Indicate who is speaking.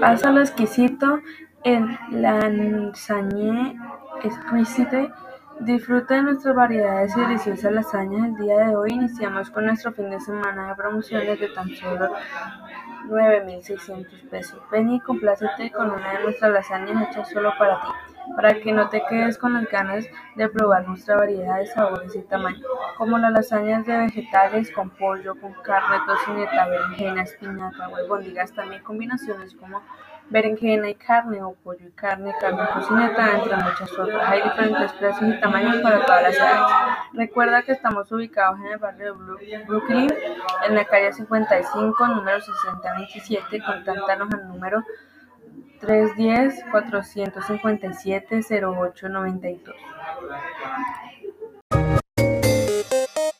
Speaker 1: Pasa lo exquisito en Lasagne Exquisite. Disfruta de nuestras variadas y deliciosas lasañas el día de hoy. Iniciamos con nuestro fin de semana de promociones de tan solo 9,600 pesos. Ven y complácete con una de nuestras lasañas hechas solo para ti, para que no te quedes con las ganas de probar nuestra variedad de sabores y tamaños, como las lasañas de vegetales con pollo, con carne, tocineta, berenjena, espinaca o albóndigas. También combinaciones como berenjena y carne o pollo y carne, carne tocineta, entre muchas otras. Hay diferentes precios y tamaños para todas las edades. Recuerda que estamos ubicados en el barrio de Brooklyn, en la calle 55, número 6027. Contáctanos al número 310-457-0892.